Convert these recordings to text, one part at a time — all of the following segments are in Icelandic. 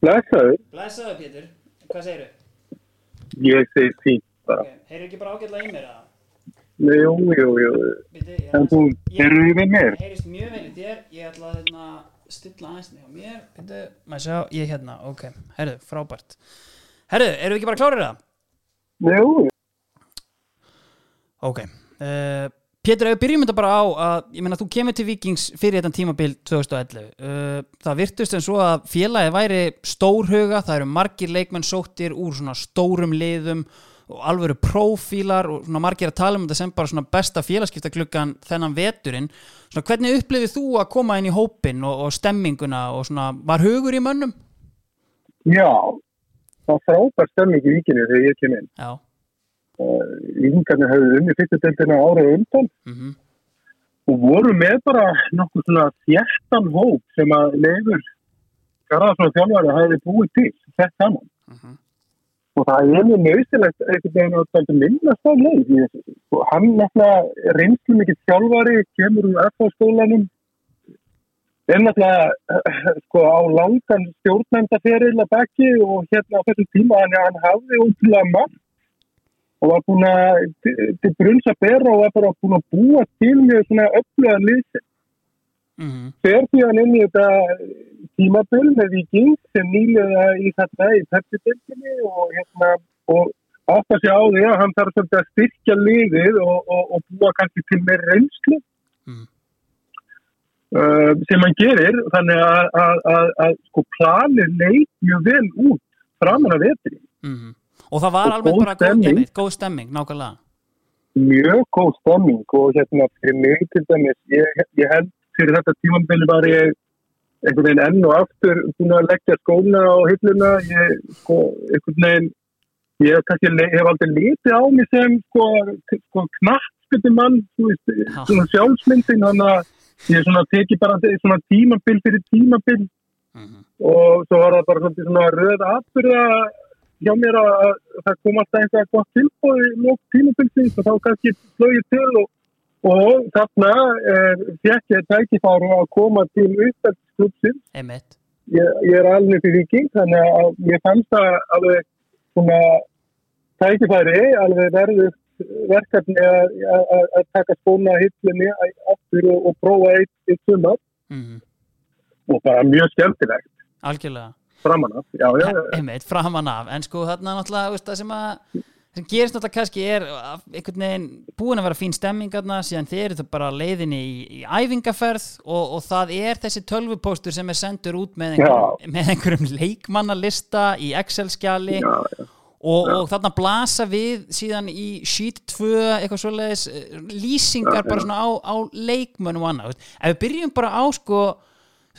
Blessaður, Blæsaðu Pétur, hvað segirðu? ég segi fínt bara. Okay. Heyrðu ekki bara ágætlega í mér að Jú, jú, jú. Býti, ég, En þú, eru þið með mér? heyrist mjög vel í þér ég ætla að hérna, stilla aðeins hjá mér Býti, maður sjá, ég hérna, ok Herðu, frábært Herðu, eru við ekki bara klárir það? Jú, Ok uh, Pétur, ef við byrjum þetta bara á að ég meina þú kemur til Vikings fyrir þetta tímabil 2011 uh, það virtust en svo að félagi væri stórhuga, það eru margir leikmenn sóttir úr svona stórum liðum og alvöru prófílar og svona margir að tala um þetta sem bara svona besta félagskiptaklukkan þennan veturinn svona hvernig upplifið þú að koma inn í hópin og, og stemminguna og svona var hugur í mönnum? já. Það frábær stemming í vikinu þegar ég kem inn. Já, Yngarnir hefur unni fyrstu deildina árið á undan. Mhm, og voru með bara nokkuð svona þjættan hóp sem að leifur Garðarsson þjálfari hafi búið til, sett saman. mhm, Og það er mjög nöðsilegt einhvern veginn að það minnast það leið hann náttúrulega reynslu mikið þjálfari, kemur úr FH-skólanum, er náttúrulega eh, sko á langan stjórnendaferil að baki og hérna á þessum tíma hann, hann hafði útrúlega margt og var búin að til brunns að bera og var bara búin að búa til mjög svona öfluga liðsinn mhm, fer því inn í þetta tímabil með Viking sem nýlega í þetta í Pepsi-bildinni og hérna og átt að segja á því að hann þarf svolítið að styrkja liðið og, og, og búa kannski til meir reynslu. Mhm. Uh, sem hann gerir þannig að, að, að, að sko planið leit mjög vel út framan að vetri mhm Og það var Og alveg bara góð, góð stemming, nákvæmlega. Mjög góð stemming og hérna fyrir mig til dæmis ég, ég held fyrir þetta tímambili var ég einhvern veginn enn og aftur búin að leggja skóna á hilluna. Ég sko einhvern veginn ég hef kannski hef aldrei litið á mig sem sko, sko knappskutu mann svona sjálfsmyndin þannig að ég svona teki bara svona tímabil fyrir tímabil. Mhm, og svo var það bara svona röð atbyrða hjá mér að að það kom alltaf einhvað gott tilbúið í lók tímabilsins og þá kannski flögið til og, og þarna er, fekk ég tækifáru að koma til. Einmitt. Ég, ég er alveg fyrir viking þannig að ég fannst það alveg svona tækifæri alveg verður verkefni að, að, að taka skóna hillunni aftur og, og prófa eitt, eitt sumar. Mhm, og bara mjög skemmtilegt. Algjörlega framan af. Já, já, já. einmitt, framan af. En sko þarna náttúrulega veist, það sem að sem gerist náttúrulega kannski er einhvern veginn búin að vera fín stemming þarna síðan þeir eru það bara leiðinni í, í æfingaferð og, og það er þessi tölvupóstur sem er sendur út með, einhver, með einhverjum leikmannalista í Excel-skjali og, og þarna blasa við síðan í sheet 2 eitthvað svoleiðis eh, lýsingar bara svona á, á leikmönn og annað, ef við byrjum bara á sko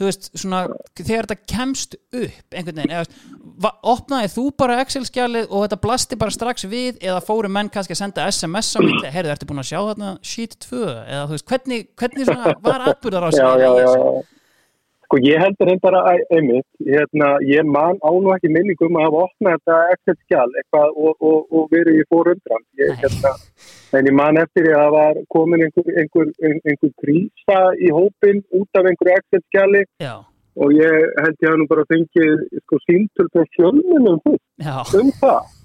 þú veist, svona, þegar þetta kemst upp einhvern veginn, eða, opnaði þú bara Excel-skjalið og þetta blasti bara strax við, eða fóru menn kannski að senda SMS á milli, heyrðu, ertu búin að sjá þarna sheet 2, eða þú veist, hvernig, hvernig svona var atbyrðar á já, já, já, já. Sko ég heldur reyndar að einmitt, hérna, ég man á nú ekki minningum að hafa opnað þetta Excel-skjal eitthvað og, og, og verið í fórundran. Ég, hérna, en ég man eftir því að það var komin einhver, einhver, einhver, krísa í hópin út af einhverju Excel-skjali Já, og ég held ég að nú bara fengið sko síntöl frá fjölmunum um, já, um það.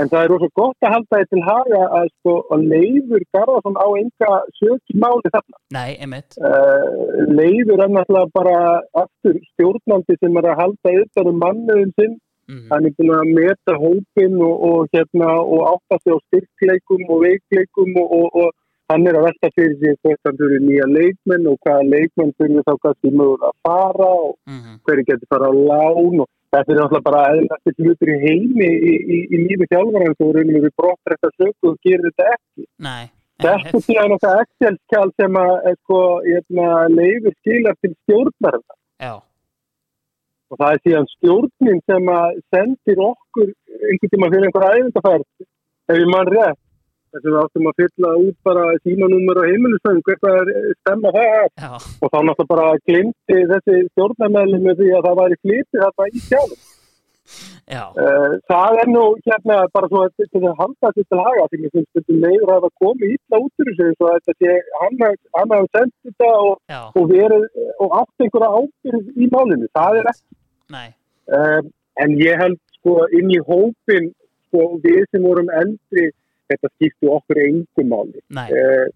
En það er rosa gott að halda þetta til haga að sko að leifur Garðarsson á enga söki máli þarna. nei, einmitt Uh, leiður er náttúrulega bara aftur stjórnandi sem er að halda yfir um manniðum sinn. mm, Hann er búin að meta hópin og, og, hérna, og átta sig á styrkleikum og veikleikum og, og, og hann er að velta fyrir sig hvort hann fyrir nýja leikmenn og hvaða leikmenn fyrir þá kannski mögur að fara og mm, hverju getur fara á lán og þetta er náttúrulega bara eðlætti hlutur í heimi í, í, í lífi þjálfara sem raunum við brott rétt að söku og gerir þetta ekki. nei Þetta er síðan okkar Excel-skjál sem að sko, hérna, leifur skilar til stjórnarna Já, og það er síðan stjórnin sem að sendir okkur einhvern tíma fyrir einhver æfingafærd ef ég mann rétt þess að við áttum að fylla út bara símanúmer og heimilisöng, eitthvað er stemma það já, og þá náttúrulega bara glimti þessi stjórnarmeðlum með því að það væri flýtið þarna í sjálf. já. Uh, það er nú hérna bara svo að til að halda þetta til haga því finnst þetta leiður að það komi ítla út úr þessu svo að þetta sé hann haf- hann hafi sendt þetta og, og verið og átt einhverja ábyrð í málinu, það er ekki. Um, en ég held sko inn í hópin sko við sem vorum eldri þetta skipti okkur engum máli. Nei, uh,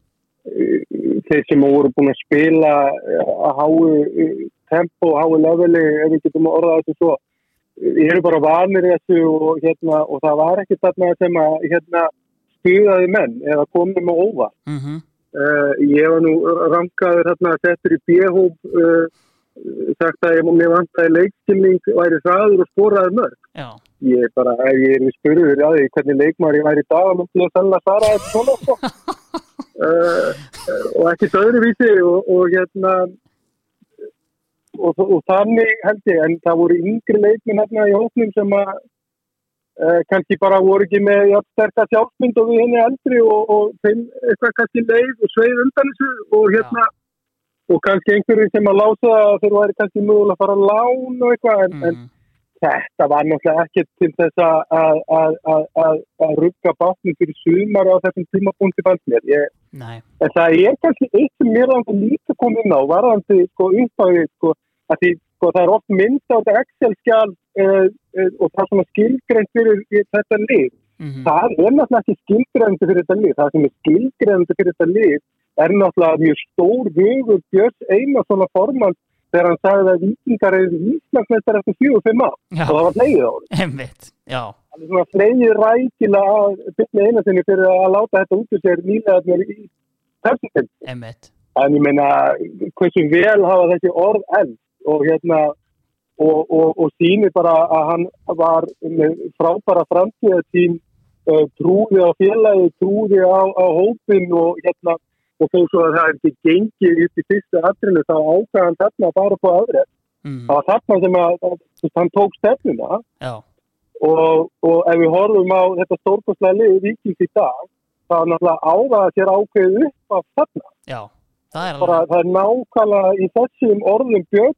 þeir sem voru búin að spila eh, að háu eh, tempo, háu leveli ef við getum að orða þessu svo ég eru bara vanir þessu og, hérna, og það var ekki þarna sem að hérna, stuðaði menn eða komið með óva mhm, uh, ég var nú rangaður hérna settur í bjöhóp uh, sagt að ég mér vantæði leikskilning væri hraður og skoraði mörg já, ég bara, ef ég er spurður að því hvernig leikmar ég væri í dag þá myndi ég sannlega svara þetta svona sko. uh, og ekki öðruvísi og, og hérna og, og þannig held ég en það voru yngri leikminn hérna í hóknum sem að uh, kannski bara voru ekki með sterkast sjálfsmynd og við henni eldri og, og þeim eitthvað kannski leið og sveið undan þessu og hérna og kannski einhverju sem að lása að þeir væri kannski mögulega að fara að lán og eitthvað en, en mhm, þetta var náttúrulega ekki til þess að, rugga bátnum fyrir sumar á þessum. Ég, nei, en það er kannski eitt sem mér langar líka komið inn á, varðandi sko uppáðið, sko, að því sko það er oft mynd á þetta Excel-skjál uh, uh, og það er svona skilgreint fyrir þetta lið. mhm, Það er náttúrulega ekki skilgreinandi fyrir þetta lið. Það sem er skilgreinandi fyrir þetta lið er náttúrulega mjög stór hugur Björns eina svona formann þegar hann sagði að vikingar eru Íslandsmeistar eftir 4-5 ár Já. og það var flegið á hann. Það er svona flegið rækilega að byrja eina sinni fyrir að láta þetta út úr sér nýlegaðnir í tefnum. En ég meina, hversu vel hafa þessi orð eld og hérna og, og, og sýnir bara að hann var frábæra framtíðatín uh, trúði á félagi, trúði á, á hópin og hérna og þó svo að það ekki gengið upp í fyrstu atrinu þá ákvæða hann þarna að fara på aðri. mhm, Það var þarna sem að, að, að hann tók stefnuna. Og, og ef við horfum á þetta stórkostlega liði vikings í dag þá er náttúrulega áðaða sér ákveð upp af þarna. já, það er Bara, alveg, það er nákvæmlega í þessum orðum björn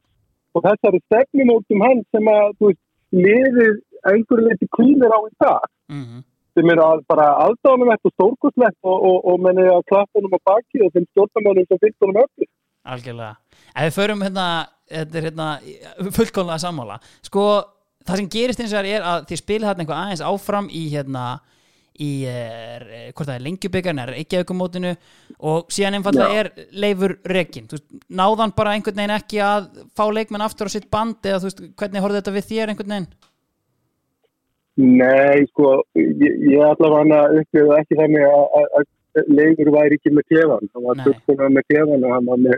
og þessari stefnumótum hans sem að þú veist, liðið einhverju leiti kvílir á í dag. Mhm, sem er að bara aðdáðanum eftir stórkostlegt og, og, og menni að klappa honum á baki og þeim stjórnarmönnum sem fylgst honum öll. algjörlega. Ef við förum hérna, þetta er hérna fullkomlega sammála, sko það sem gerist eins og það er að þið spilið hérna einhver aðeins áfram í hérna í, er, hvort það er lengjubikar er ekki aukumótinu og síðan einfallega er leifur rekin náðan bara einhvern veginn ekki að fá leikmenn aftur á sitt band eða veist, hvernig horfði þetta við þér einhvern veginn Nei, sko, ég, ég allavega upplifði ekki þannig að, leikur væri ekki með klefan. Hann var fullkomlega með klefan og hann var með,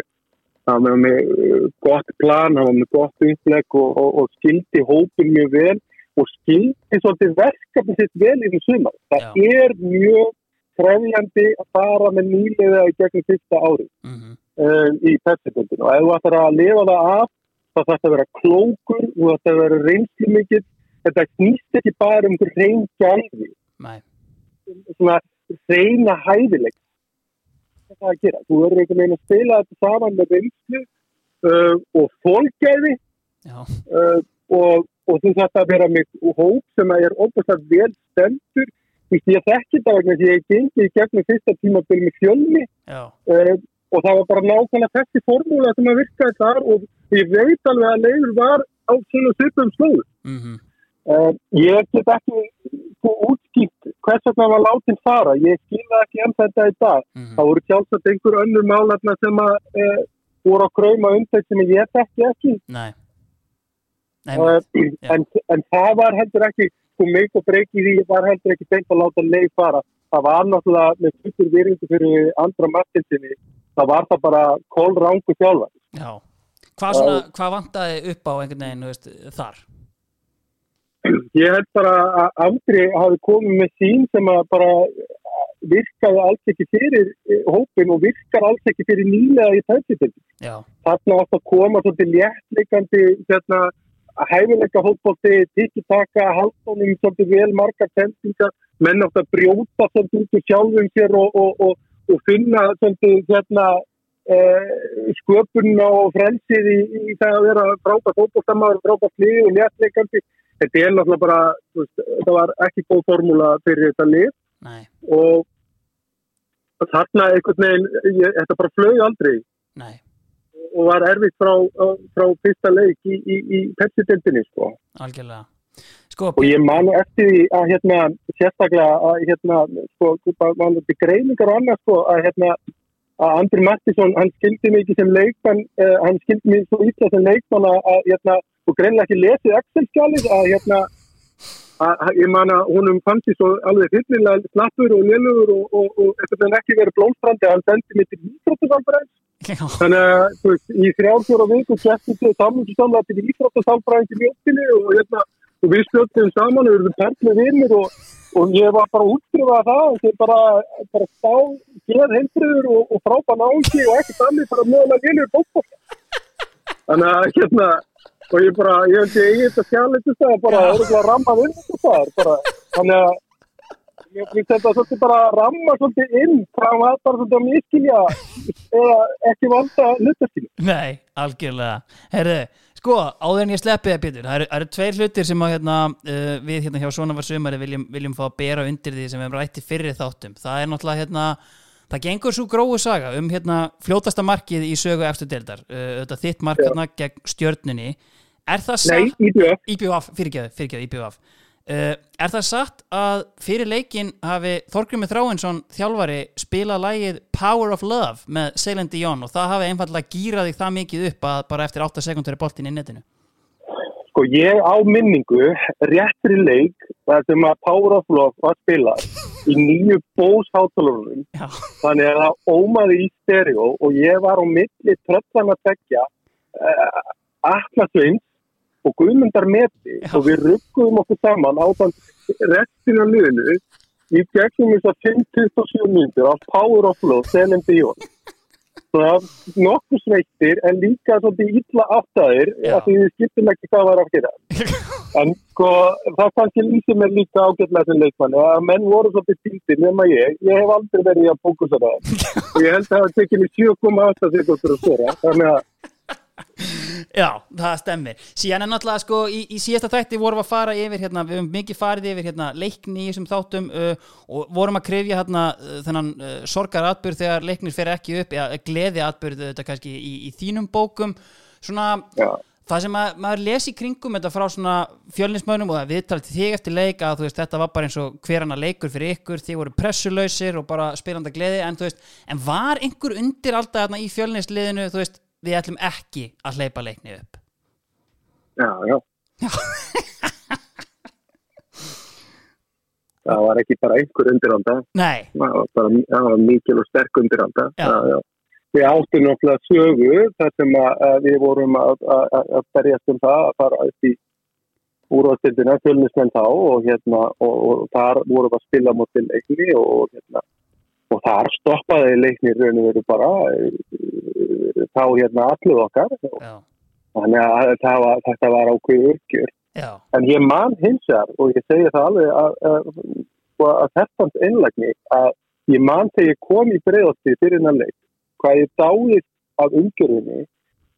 hann var með uh, gott plan, hann var með gott upplegg og, og, og skildi hópin mjög vel og skildi svolítið verkefni sitt vel í því sumar. Það Já. er mjög krefjandi að fara með nýlega í gegnum fyrsta ári mm uh, í pepsiböndinu og ef þú ætlar að lifa það af þá þarf það að vera klókur, þú ætlar að vera reynslu mikill þetta knýst ekki bara um einhver reyn Nei, svona reyna hæfileg þetta að gera, þú verður einhvern veginn að spila þetta saman með reynslu uh, og fólkgæði uh, og, og þú þarf að vera með hóp sem er óbúinst vel stendur. Þú veist, ég þekki þetta vegna því ég gengi í gegnum fyrsta tímabil með fjölni. Uh, og það var bara nákvæmlega þessi formúla sem að virkaði þar og ég veit alveg að leiður var á svona svipum slóðu. mhm Uh, ég get ekki sko, útskipt hvers vegna var látin fara. Ég skilða ekki enn þetta í dag. mhm, Það voru sjálfsagt einhver önnur málarna sem að uh, voru að krauma umtækt sem ég þekki ekki. Nei Nei, Uh, já. en, en það var heldur ekki, sko mig og breyki því var heldur ekki tengt að láta leið fara. Það var náttúrulega með fullur virðingu fyrir andra mattinsinni. Það var það bara kólrángu sjálfa. já Hvað, svona, hvað vantaði upp á einhvern veginn veist, þar? Ég held bara að Andri hafi komið með sín sem að bara virkaði alls ekki fyrir eh, hópin og virkar alls ekki fyrir nýlega í. Já, Þarna átt að koma svolítið léttleikandi hérna, hæfileika fótbolti, tiki-taka, haldónum svolítið vel margar sendingar, menn átt að brjóta svolítið út úr sjálfum sér og, og, og, og finna svolítið hérna, eh, sköpunna og frelsið í, í það að vera frábært fótboltamaður, frábært lið og léttleikandi. Þetta er náttúrulega bara, þetta var ekki góð formúla fyrir þetta lið. Nei, og þarna einhvern veginn, ég, þetta bara flög aldrei. Nei. Og, var erfitt frá, frá fyrsta leik í, í, í Pepsi-deltinni sko. algjörlega. Sko, og ég manu eftir því að hérna sérstaklega að hérna sko, mann þetta greiningar og annað sko að hérna að Andri Mattisson, hann skildi ekki sem leikmann, uh, hann skildi mig svo ítla sem leikmann að hérna, og greinlega ekki lesið Excel-skjalið að hérna að, að ég man að húnum fannst því svo alveg fyllilega snappur og lélugur og, og, og, eftir þannig ekki verið blómstrandi að hann sendi mig til Íþróttasalfræðing þannig að þú veist, í þrjálfjóra viku kæfti til samlundssamla til Íþróttasalfræðing í mjóttinni og hérna og við stjórnum saman og við erum perlið vinnir og, og ég var bara útskrifað það og þeir bara, bara stá geð heimtriður og, og frábæð náki og ekkert annir bara mögulega viljur bókbók þannig að hérna og ég bara, ég held ég eigið þetta sjálfleitist það bara örgulega rammað inn það þannig að ég finnst þetta svolítið bara að ramma svolítið inn hvað var bara svolítið að miskilja eða ekki valda hlutaskilja Nei, algjörlega. Herðu, sko, áður en ég sleppi það Pétur það eru, það eru tveir hlutir sem að, hérna, uh, við hérna hjá Svona var sömari viljum, viljum fá að bera undir því sem við hefum rætti fyrir þáttum. Það er náttúrulega hérna Það gengur svo gróðu saga um hérna fljótasta markið í sögu eftir deildar uh, þetta þitt mark hérna gegn stjörnunni. Er það Nei, satt IBF, IBF, fyrirgeðu, fyrirgeðu IBF uh, Er það satt að fyrir leikin hafi Þorgrymur Þráinsson þjálfari spilað lægið Power of Love með Celine Dion og það hafi einfallega gýrað þig það mikið upp að bara eftir 8 sekundur er boltin í netinu? Sko ég á minningu réttri leik þar sem að Power of Love var spilað í nýju bósháttalunum þannig að það ómaði í stereo og ég var á milli tröllan að tekja uh, Atlasveins og Guðmundar Meti. Og við rugguðum okkur saman á þann restin af liðinu í gegnum þess að 5-27 mínútur af Power of Love, Dion svona nokkuð sveittir en líka svolítið illa áttaðir Já. af því við skiptum ekki hvað var að gera en sko það kannski lýsir mér líka ágætlega sem leikmann að menn voru svolítið týndir nema ég. Ég hef aldrei verið í að fókusa það og ég held að það var tekið mér 7,8 sekundur að svara þannig að Já, það stemmir Síðan er náttúrulega sko í, í síðasta þætti vorum við að fara yfir hérna, við höfum mikið farið yfir hérna leikni í þessum þáttum uh, og vorum að krefja hérna uh, þennan uh, sorgar atbyrð þegar leiknir fer ekki upp eða gleði atbyrð þetta kannski í, í þínum bókum. Svona það sem að, maður lesi í kringum þetta frá svona fjölnismönnum og það viðtalið til þig eftir leik að veist þetta var bara eins og hver hana leikur fyrir ykkur þið voru pressulausir og bara spilanda gleði en veist, en var einhver undir alltaf þarna í fjölnisliðinu, veist við ætlum ekki að hleypa leikni upp? Já, já. Það var ekki bara einhver undirhanda Nei, það var var mikil og sterk undirhanda Já. já, já. Við áttum náttúrulega sögu þar sem við vorum að, að, að berjast um það að fara upp í úrvastildina, fjölnismenn þá og, hérna, og, og þar vorum við að spila mútið leikni og, hérna, og þar stoppaði leikni raun og veru bara eh, þá hérna allir okkar. Já, þannig að var, þetta var uppgjör. Já, en ég man hins vegar og ég segi það alveg að, að, þetta einlægni að ég man þegar ég kom í breiðasti fyrir hennar leik hvað ég dáið af umgjörðinni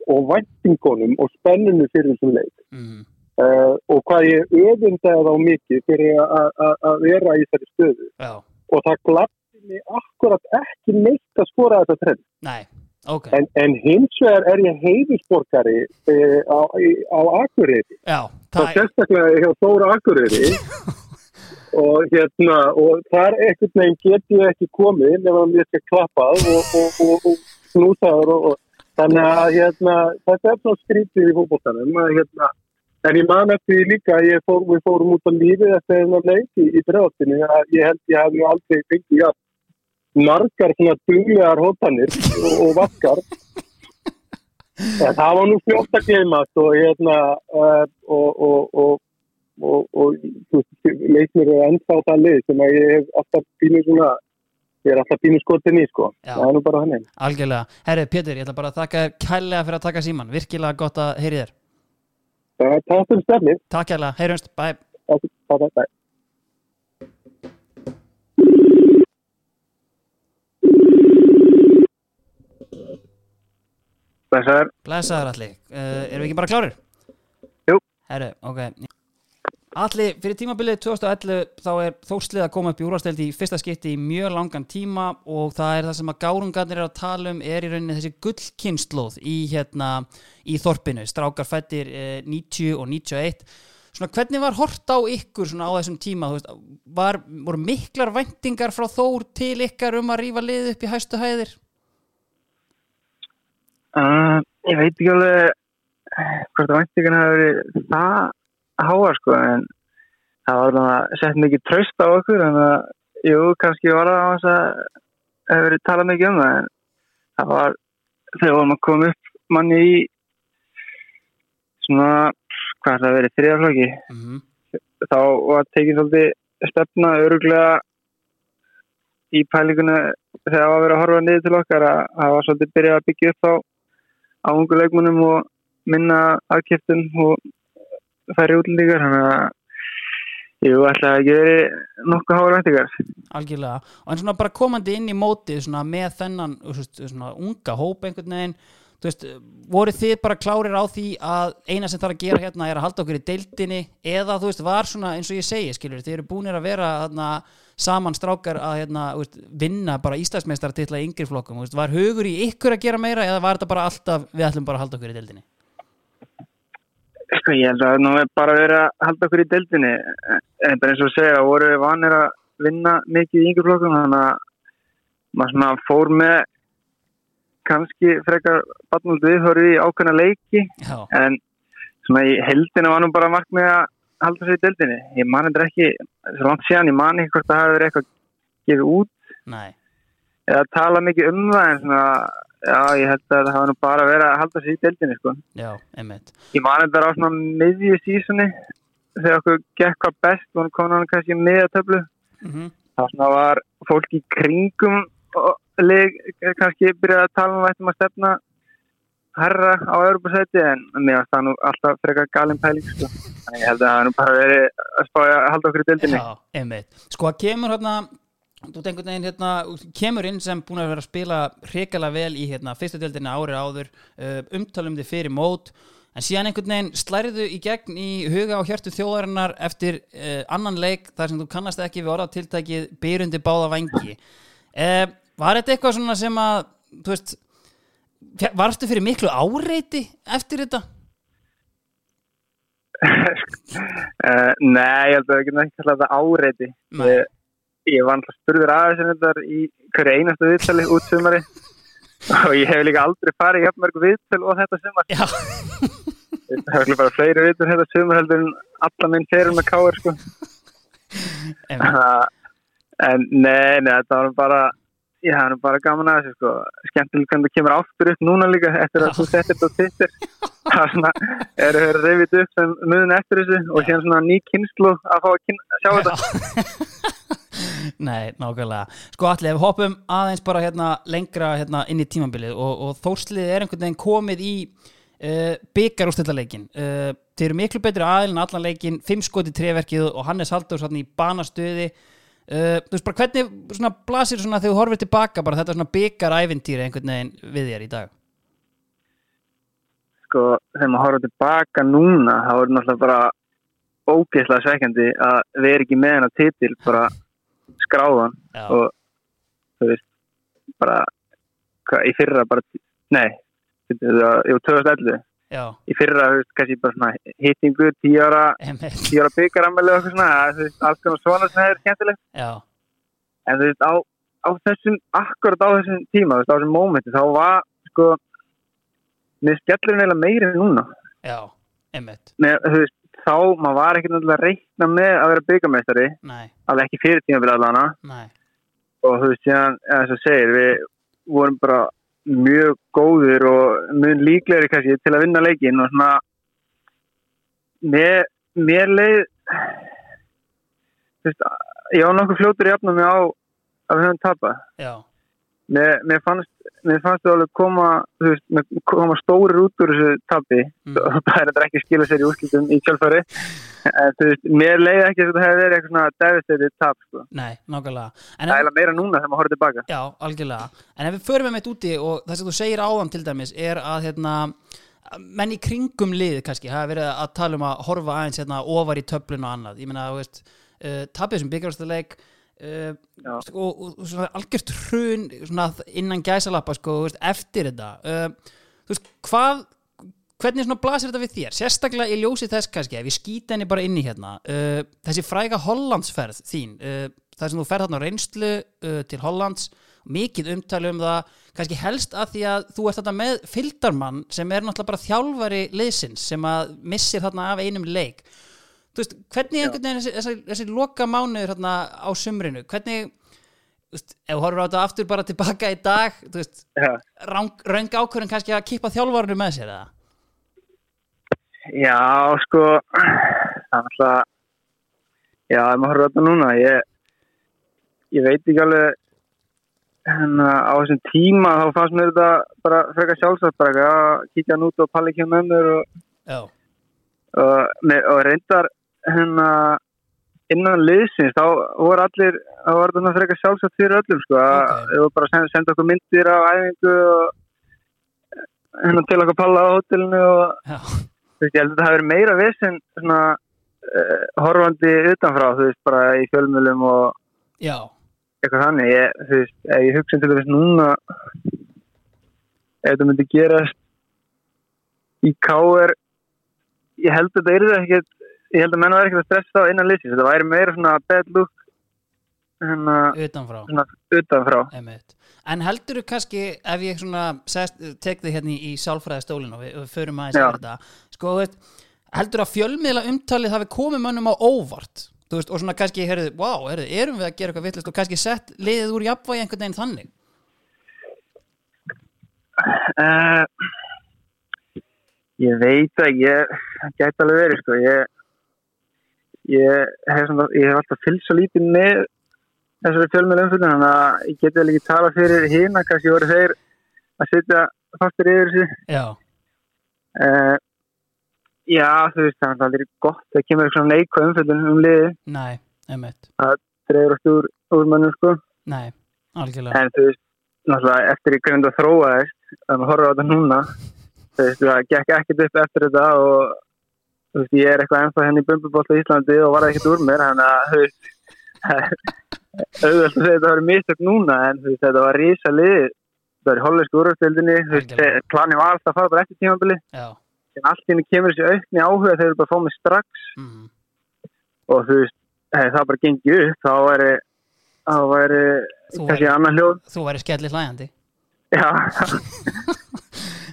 og væntingunum og spenninu fyrir þessum leik. Mm, uh, og hvað ég öfundaði þá mikið fyrir að- vera í þessari stöðu. Já, og það gladdi mig akkurat ekki neitt að skora þetta trend. Nei, ok. En, en hins vegar er ég heiðisborgari uh, á, í- á Akureyri. Já, það er, sérstaklega hjá Þóra Akureyri og hérna og þar ekkert neginn get ég ekki komið ef hann ég skal klappað og, og, og, og snúsaður og, þannig að hérna þetta er svona skrítið í fótbolltanum að hérna en ég man eftir líka að fór, við fórum út á lífið eftir þennan leik í, í bregðastinu að ég held ég hef nú aldrei fengið ja, margar svona duglegar hótanir og vaskar. En það var nú fljótt að gleymast og hérna uh, og, og, og leiknir er ennþá það lið sem að ég hef alltaf pínu svona ég er alltaf pínu skotin í sko. Já. það er nú bara hann algjörlega. Herri, Pétur, ég ætla bara að þakka þér kærlega fyrir að taka síman Virkilega gott að heyri þér. Það er það sem stefnir Takk kærlega, heyrjumst, bye. Það er það Þessar, Blessaður. Allir, uh, erum við ekki bara klárir? Jú. Herru, ok Allir, fyrir tímabilið 2011 þá er þóslið að koma upp í úrvasteldi í fyrsta skipti í mjög langan tíma og það er það sem að gárungarnir er að tala um er í rauninni þessi gullkynnslóð í hérna í þorpinu, strákar fættir eh, 90 og 91 svona hvernig var hort á ykkur á þessum tíma? Veist, var, voru miklar væntingar frá Þór til ykkar um að rífa lið upp í hæstu hæðir? Uh, ég veit ekki alveg eh, hvort að væntingarna hafa verið það háa sko en það var þannig að sett mikið tröst á okkur en að, jú, kannski var það á þess að hefur verið talað mikið um það en það var þegar vorum að koma upp manni í svona, hvað er það verið, þriðaflöki mm -hmm. þá var tekið svolítið stefna öruglega í pælinguna þegar það var að vera að horfa niður til okkar að það var svolítið byrjað að byggja upp á á ungu leikmunum og minna aðkiptum og færi útlendingar þannig að ætla að ekki verið nokkuð háa væntingar. Algjörlega, og en svona bara komandi inn í mótið svona með þennan svona unga hóp einhvern veginn þú veist, voru þið bara klárir á því að eina sem þarf að gera hérna er að halda okkur í deildinni eða þú veist, var svona eins og ég segi, skilur, þið eru búinir að vera þarna saman strákar að hérna, veist, vinna bara Íslandsmeistar til að yngri flokkum, veist, var hugur í ykkur að gera meira eða var þetta bara alltaf við ætlum bara að halda okkur í deildinni Sko ég held að nú er bara verið að halda okkur í deildinni. En bara eins og segja, voru við vanir að vinna mikið í yngri flokkum? Þannig að maður svona fór með kannski frekar batnult viðhorfi í ákveðna leiki. Já, en svona í heldina var nú bara margt með að halda sér í deildinni. Ég man þetta ekki, svo langt síðan ég man ekki hvort það hafi verið eitthvað gefið út nei, eða tala mikið um það en svona, já ég held að það hafa nú bara verið að halda sér í deildinni sko. já, einmitt ég man þetta á svona miðju sísunni þegar okkur gekk hvað best og komin hann kannski miðatöflu mm það svona var fólk í kringum og leik, kannski byrjaði að tala um að ættum að stefna herra á Europasæti en mér varst það nú alltaf frekar galin pæling sko. þannig ég held að það hafi nú bara verið að spája að halda okkur í deildinni Já, einmitt. Sko að kemur hérna þú tengur neginn hérna kemur inn sem búin að vera að spila hrikalega vel í hérna fyrsta deildinni árið áður uh, umtalum þið fyrir mót en síðan einhvern veginn slæriðu í gegn í huga og hjörtu þjóðarinnar eftir uh, annan leik þar sem þú kannast ekki við orðatiltækið byrjundi báða vangi uh, var þetta eitthvað svona sem að þú veist varstu fyrir miklu áreiti eftir þetta? uh, Nei, ég held að við getum ekki þetta áreiti Nei. Ég, var alltaf spurður aðeins þetta í hverju einastu viðtali út sumari og ég hef líka aldrei farið jafn mörg viðtal og þetta sumar. Já, það hefur bara fleiri viðtal þetta sumar heldur en alla minn ferum með káir sko. en nei, nei, þetta var bara ég hafði bara gaman að þessu sko. skemmtilega hvernig það kemur aftur upp núna líka eftir að þú settir þetta á Twitter. Það er svona, eru reyfið upp sem muðun eftir þessu og síðan svona ný kynslu að fá að kyn, sjá þetta Nei, nákvæmlega. Sko allir, ef við hoppum aðeins bara hérna lengra hérna inn í tímabilið og, og þórslið er einhvern veginn komið í uh, byggar úrstættaleikin. Uh, þeir eru miklu betri aðil en allan leikin, fimm skoti treverkið og Hannes Halldórs hann í banastöði. Uh, þú veist bara hvernig svona blasir svona þegar þú horfir tilbaka bara þetta svona byggarævintýri einhvern veginn við þér í dag? sko, þegar maður horfður tilbaka núna þá er náttúrulega bara ógeðslega svekkjandi að erum ekki með hennar titil bara skráðan Já. og þú veist bara hva, í fyrra bara nei, þetta var- jú, 2011 Já, í fyrra, þú veist, kannski bara svona hittingu, 10 ára einmitt. 10 ára byggaramæli og eitthvað svona það alls konar svona sem er skemmtilegt Já, en þú veist, á, á þessum akkurat á þessum tíma, þú veist, á þessum mómenti þá var, sko mér skellur neila meiri en núna já, einmitt. með, þú veist, þá maður var ekki náttúrulega að reikna með að vera byggameistari Nei, alveg ekki fyrir tímabilið allavega nei, og þú veist, síðan, þess að segir við vorum bara mjög góðir og mjög líklegri kannski til að vinna leikin og svona mér, mér leið þú veist, ég var nokkuð fljótur í afnum á að við höfum tapað. Mér, mér fannst mér fannst það alveg koma veist, koma stórir út úr þessu tapi Mm. það er þetta ekki að skila sér í úrslutum í kjálfari en þú veist, mér leiði ekki að þetta hefði verið eitthvað svona devastated tap sko. nei, nákvæmlega. En það er eiginlega meira núna þegar maður horfður tilbaka Já, algjörlega. En ef við förum með mitt úti og það sem þú segir áðan til dæmis er að hérna, menn í kringum lið kannski hafa verið að tala um að horfa aðeins hérna ofar í töflun og annað ég meina, þú veist, uh, tapið sem byggjárstuleik uh, og, og, svona algjört hrun svona innan gæsalappa sko, veist, eftir þetta uh, veist, hvað hvernig svona blasir þetta við þér? Sérstaklega í ljósi þess kannski ef ég skýta henni bara inn í hérna uh, þessi fræga Hollandsferð þín uh, það sem þú ferð þarna á reynslu uh, til Hollands mikið umtali um það kannski helst að því að þú ert þarna með fylgdarmann sem er náttúrulega bara þjálfari liðsins sem að missir þarna af einum leik þú veist, hvernig einhvern veginn þessi, þessi, þessi loka mánuður þarna á sumrinu hvernig þú veist, ef þú horfur á þetta aftur bara tilbaka í dag þú veist, röng ákvörðin kannski að kippa þjálfarinu með sér eða? já sko, það er alltaf, já, ef maður horfður á þetta núna, ég, ég veit ekki alveg, hérna, á þessum tíma þá fannst mér þetta bara frekar sjálfsagt, bara að kíkja hann út og palli ekki með mér og, og, og reyndar, hérna, innan liðsins, þá voru allir, þá var þetta frekar sjálfsagt fyrir öllum, sko, að Ok. þau voru bara að senda, senda okkur myndir af æfingu og, hérna, til okkur palla á hótelinu og, þú veist, ég held að það verið meira vesen svona uh, horfandi utanfrá, þú veist, bara í fjölmjölum og já. eitthvað þannig, ég, þú veist, ég hugsa til þess núna ef þetta myndi gerast í káir ég held að þetta er það ekkert ég held að menna verið ekkert að stressa á innan lýsins þetta væri meira svona bad look hérna, utanfrá. svona utanfrá. En heldur þú kannski ef ég svona tek þig hérna í, í sálfræði stólin og við, við förum aðeins yfir þetta. Sko, þú veist, heldur að fjölmiðla umtalið hafi komið mönnum á óvart? Þú veist, og svona kannski, heyrðu, wow, heyrðu, erum við að gera eitthvað vittlust og kannski sett liðið úr jafnvægi einhvern veginn þannig? Uh, ég veit að ég gæti alveg verið sko. Ég ég hef, hef alltaf fylgst svo lítið með þessari fjölmjölu umfyllin þannig að ég geti vel ekki tala fyrir hina kannski voru þeir að sitja fastur yfir þessu. Já, uh, já þú veist það er gott það kemur eitthvað neikvæð umfyllin um liði nei, einmitt. Dreifur oft úr, úr mönnum sko. Nei, algjörlega. En þú veist náttúrulega eftir í hvernig það þróaðist að maður horfa á þetta núna þú veist það gekk ekkert upp eftir þetta og veist ég er eitthvað ennþá henni í bumbubótt í Íslandi og var ekkert úr mér þannig að auðvitað þetta var mistök núna en þú veist þetta var rísa lið það var í þú veist Algjörlega. planið var alltaf að fara bara eftir tímabili Já, en allt henni kemur þessi aukni áhuga þegar þú bara fá mig strax. Mm, og þú veist hefði það bara gengið upp þá væri þá væri kannski annar hljóð. þú væri skellir hlæjandi já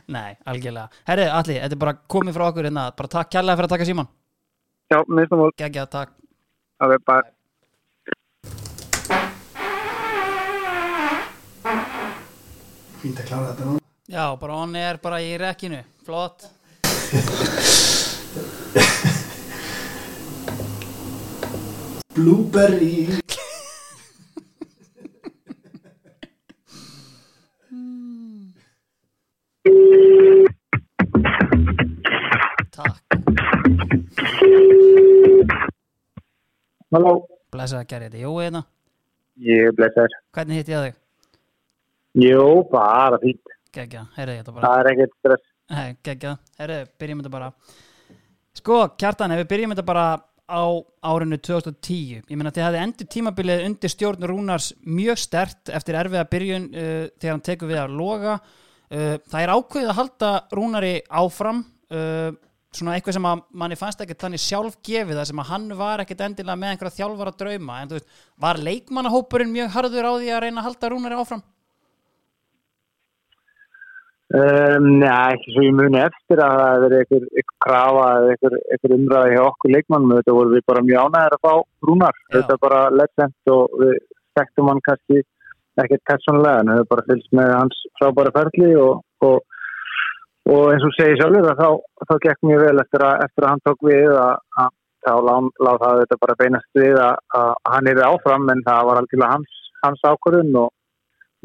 Nei, algjörlega. Herri, Alli, þetta er bara komið frá okkur hérna. Bara takk kærlega fyrir að taka síman Já, minnst um að Gekkja, takk. Það er bara Fínt að klára þetta nú Já, bara hann er bara í rekkinu. Flott. Blueberry Takk. Halló. Blessa að gera þetta Jói hérna. Ég blessar Hvernig hitt ég að þig? Jú, bara fínt. Gekkja, herri þetta bara. Það er ekkert stress. Gekkja, herri, byrjum þetta bara. Sko, Kjartan, ef við byrjum þetta bara á árinu 2010 ég meina þið hafði endur tímabilið undir stjórn Rúnars mjög stert eftir erfiða byrjun uh, þegar hann tekur við að loga. Uh, það er ákveðið að halda Rúnari áfram uh, svona eitthvað sem að manni fannst ekkert þannig sjálf gefið það sem að hann var ekkert endilega með einhverja þjálfara drauma en þú veist, var leikmannahópurinn mjög harður á því að reyna að halda Rúnari áfram? um, Nei, ekki svo ég muni eftir að það hefur einhver, einhver krafa eða einhver umræði hjá okkur leikmannum þetta voru við bara mjög ánægðir að fá Rúnar Já. þetta er bara legend og við þekktum hann kannski ekkert personlega en við bara fylgst með hans frábæra ferli og, og, og eins og segir sjálfur að þá, þá gekk mjög vel eftir að, eftir að hann tók við að, að þá lág, lág það þetta bara beinast við að, að hann er áfram en það var algjörlega hans, hans ákvörðun og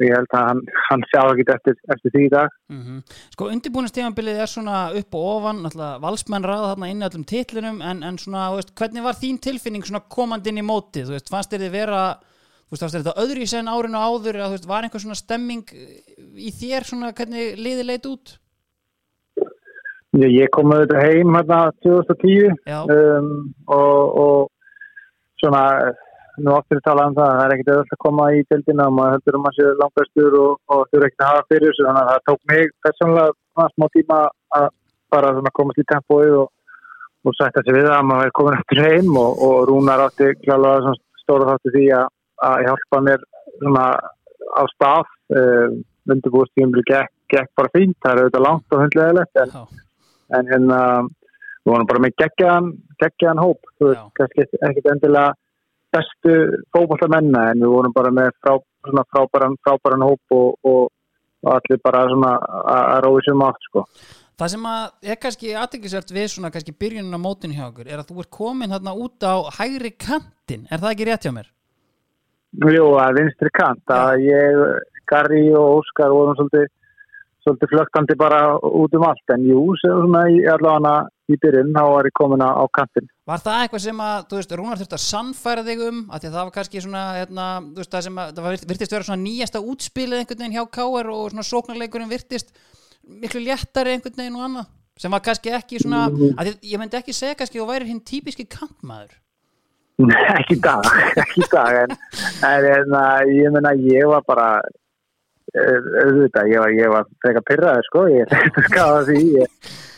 ég held að hann, hann sjá ekki eftir, eftir því í dag. Mm Sko undirbúinastímanbilið er svona upp og ofan valsmenn ræða þarna inn í öllum titlinum en, en svona, veist, hvernig var þín tilfinning svona komandi inn í mótið, þú veist, fannst þér þið vera þú veist, þér þetta öðru í sen árinu áður að þú veist, var einhver svona stemming í þér svona hvernig liði leit út? Ég, ég kom auðvitað heim hérna 2010 Já, um, og, og svona nú áttur að tala um það, það er ekkert auðvitað að koma í deildina og maður heldur um að séu langbæstur og, og þurfa ekkert að hafa fyrir þessu þannig að það tók mig persónulega svona smá tíma að bara svona komast í tempóið og, og sætta sig við að maður er komin eftir heim og, og Rúnar átti klálega stóra þáttu því að, að hjálpa mér svona á stað um, undirbúðstíðum gekk, gekk bara fínt, það er auðvitað langt og hundlegaðilegt en, en hérna við vorum bara með geggjaðan, geggjaðan hóp þú veist, kannski ekkert endilega bestu fókbaltamenna en við vorum bara með frá, svona frábæran, frábæran hóp og, og, allir bara svona að rói sem átt sko. Það sem að er kannski aðteklisvert við svona kannski byrjunin á mótinu hjá okkur er að þú ert komin þarna út á hægri kantin, er það ekki rétt hjá mér? Jú, að vinstri kant að ég, Garri og Óskar vorum svolítið, svolítið flögtandi bara út um allt. En jú, svona í allavega í byrjun þá var ég komin á, kantin Var það eitthvað sem að, þú veist, Rúnar þurfti að sannfæra þig um, að að það var kannski svona, hérna, þú veist, það sem að, það virtist vera svona nýjasta útspilið einhvern veginn hjá KR og svona sóknarleikurinn virtist miklu léttari einhvern veginn og annað, sem var kannski ekki svona, að því, ég myndi ekki segja kannski að þú væri hinn típiski kantmaður. Nei, ekki dag, ekki dag en, en, en að, ég meina ég var bara auðvitað, ég var, ég var frekar pyrraði sko, ég skafa því ég,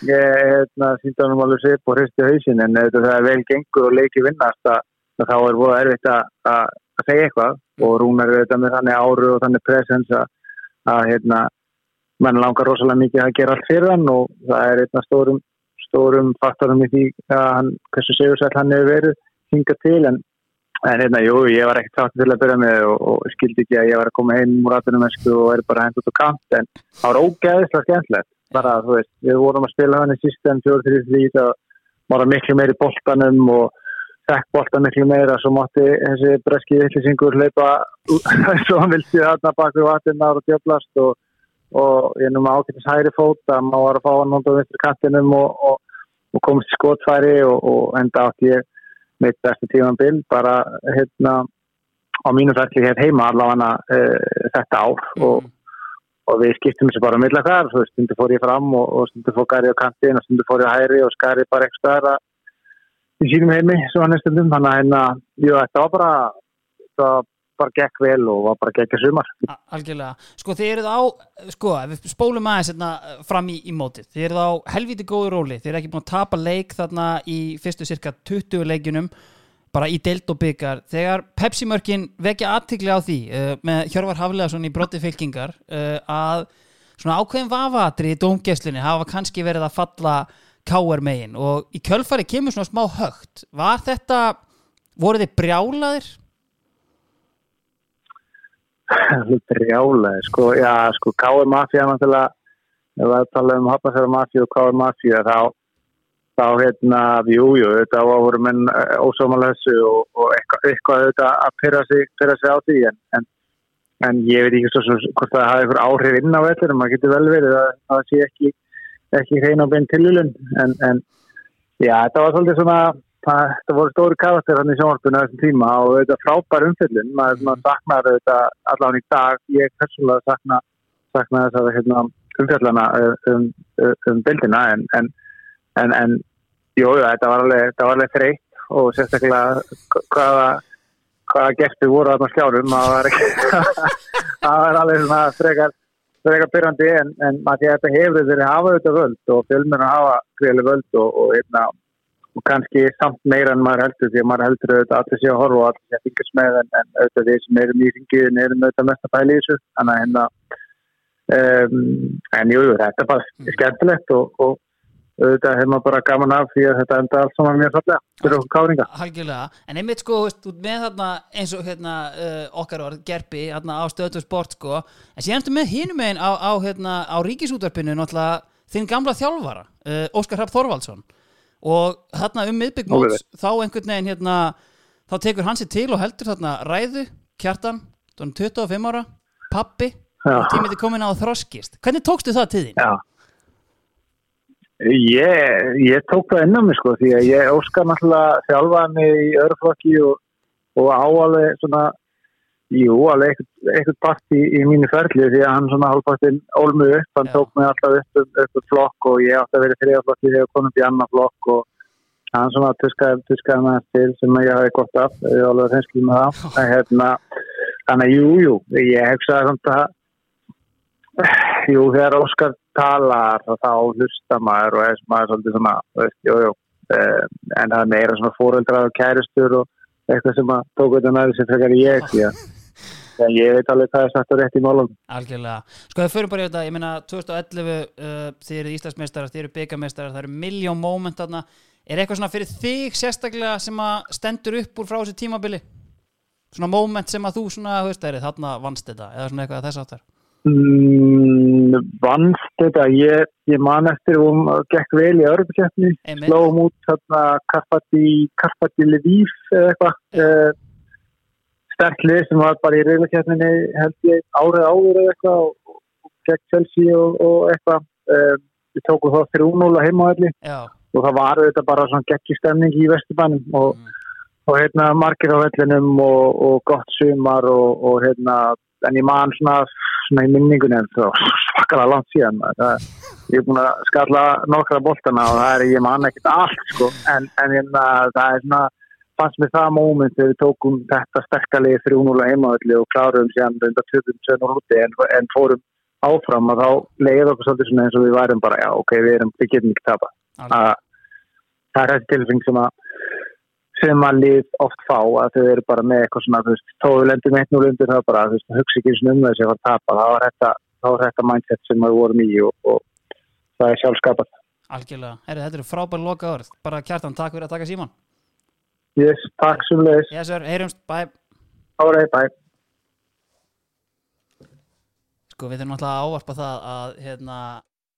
ég hérna, síndi honum alveg svip og hristi hausin en það er vel gengur og leiki vinnast að, þá er búið erfitt að, segja eitthvað. Og Rúnar er auðvitað með þannig áru og þannig presens að, hérna, mann langar rosalega mikið að gera allt fyrir hann og það er einna stórum stórum faktorum í því að hann, hversu segursætt hann hefur verið hinga til en, en hérna, jú, ég var ekkert sátt til að byrja með og, og skildi ekki að ég var að koma heim úr aðtunumessku og er bara hendt út á kant en það var ógeðislega skemmtilegt. Bara, þú veist, við vorum að spila hann í system 4-3-3 það var miklu meiri boltanum og fekk boltan miklu meira, svo mátti þessi breski vittlisingur hlaupa svo hann vilti þarna baka vatnirnar og djöblast og, og ég nú með ákveðis hægri fót að maður var að fá hann á vinstri kantinum og, og, í skotfæri og, enda átti ég mitt besta tímanbill bara hérna á mínu ferli hér heima allavega uh, þetta ár. Og, og við skiptum þessu bara milla þar, þú veist, stundu fór ég fram og, og stundu fór Gary á kantin og stundu fór ég á hæri og skari bara ekki stöðara í sínum heimi, svo hann er stundum. Þannig að hérna, jú, þetta var bara var bara gekk vel og var bara gekk að sumar. Algjörlega, sko þið eruð á sko, við spólum aðeins hérna, fram í, í mótið, þið eruð á helviti góðu róli, þið eruð ekki búin að tapa leik þarna í fyrstu cirka 20 leikjunum bara í deild og byggar. Þegar Pepsi-mörkin vekja aðtikli á því uh, með Hjörvar Hafleðarsson í brotti fylkingar uh, að svona ákveðin vafatri í dómgæslinni hafa kannski verið að falla káar megin. Og í kjölfari kemur svona smá högt. Var þetta, voru þið brjálaðir? Brjálega, sko, já, sko, K.R. Mafia náttúrulega, ef við tala um Hafnarfjara Mafia og K.R. Mafia þá, þá hérna, jú, jú, þetta voru menn ósámalega þessu og, og eitthvað, eitthvað þetta að pyrra sig, pyrra sig á því en, en, en ég veit ekki svo sem hvort það hafi einhver áhrif inn á veldur maður getur vel verið að það sé ekki ekki hrein á bein tilvílun en, en já, þetta var svolítið svona það, voru stóri karakter hann í sjónvarpinu á þessum tíma og þetta frábær umfyllun maður, maður saknar þetta allan í dag. Ég persónulega sakna, sakna þess að hérna, umfyllana um, um, um bildina en, en, en, en jú, þetta var alveg, alveg þreytt og sérstaklega hvaða hvaða gestur voru að skjárum það var, var alveg svona frekar, frekar byrjandi en, að þetta hefur þeirri hafa þetta völd og fjölmjörn hafa greiðlega völd og, og, einna, og kannski samt meira en maður heldur því að maður heldur auðvitað allir sé að horfa og allir sé að fingast með en, en auðvitað þeir sem erum í ringiðin erum auðvitað mest að í þessu. Þannig að hérna um, en jú, þetta er bara skemmtilegt og, og auðvitað hefur maður bara gaman af því að þetta enda allt saman mjög fallega fyrir okkur káringa. Halgjörlega, en einmitt sko veist, með þarna eins og hérna uh, okkar orð, Gerpi, hérna á stöðtu sport sko, en síðan ertu með hinum megin á, á, hérna, á ríkisútvarpinu þinn gamla þjálfara uh, Óskar Hrapp Þorvaldsson og þarna um miðbyggmóts þá einhvern veginn hérna þá tekur hann sér til og heldur þarna ræðu kjartan, þannig 25 ára pappi, Já. og tímið er komin á þroskist hvernig tókstu það til þín? Ég, ég tók það inn á mig sko því að ég óskar náttúrulega þjálfaði mig í öðruflokki og, og áalveg svona jú, alveg eitthvað, eitthvað part í, í mínu ferli því að hann svona hálfpartinn ólmu upp, hann Já. tók mig alltaf upp um, upp um flokk og ég átti að vera þriðaflokki þegar ég kom upp í annan flokk og hann svona tuskaði, tuskaði með hans til sem ég hafi gott af, ég er alveg reynskil með það en hérna, þannig að jú, jú ég hugsaði samt að jú, þegar Óskar talar þá hlusta maður og er maður svolítið svona, veist, jú, jú Eh, en það er meira svona fóreldrar og kæristur og eitthvað sem að tók þetta með þessi frekar ég því að því að ég veit alveg hvað er sagt og rétt í málum Algjörlega. Sko það fyrir bara í þetta, ég meina 2011 uh, þið eru Íslandsmeistarar, þið eru byggameistarar, það eru miljón moment þarna. Er eitthvað svona fyrir þig sérstaklega sem að stendur upp úr frá þessu tímabili? Svona moment sem að þú svona, þú veist, þarna vannst þetta eða svona eitthvað þess áttar? Mm, vannst þetta? Ég, ég man eftir og um, gekk vel í Einmitt. slóum út þarna Karpati Lviv eða eitthvað. Uh, sterklið sem var bara í reyðlakeppninni held ég árið áður eða eitthvað og, og gegn Chelsea og, og eitthvað. Uh, við tókum þá 3-0 að heimaðalli Já, og það var þetta bara svona geggi stemning í Vesturbænum og, Mm. og hérna margir á vellinum og, og gott sumar og, og hérna en ég man svona, svona í minningunni en það var svakalega langt síðan maður. það, ég er búin að skalla nokkra boltana og það er, ég man ekkert allt sko, en, en hérna, það er svona fannst mér það moment þegar við tókum þetta sterkalegi 3-0 heimaðalli og kláruðum síðan reynda 2-2 úti en, en fórum áfram og þá leiði okkur svolítið svona eins og við værum bara, já ok, við, erum, við getum ekki tapa það er þessi tilfeng sem að sem að lið oft fá að þau eru bara með eitthvað svona, þú veist, þó við lendum eitt núl undir það bara, þú veist, hugsa ekki og um þessi að tapa, það var þetta, það var þetta mindset sem við vorum í og, og það er sjálfskapat. Algjörlega. Herri, þetta eru frábæri loka orð. Bara kjartan, takk fyrir að taka síman. Yes, takk sem leis, Yes, sir, heyrjumst, bye. árið, bæ. Sko, við þurfum náttúrulega að ávarpa það að, hérna,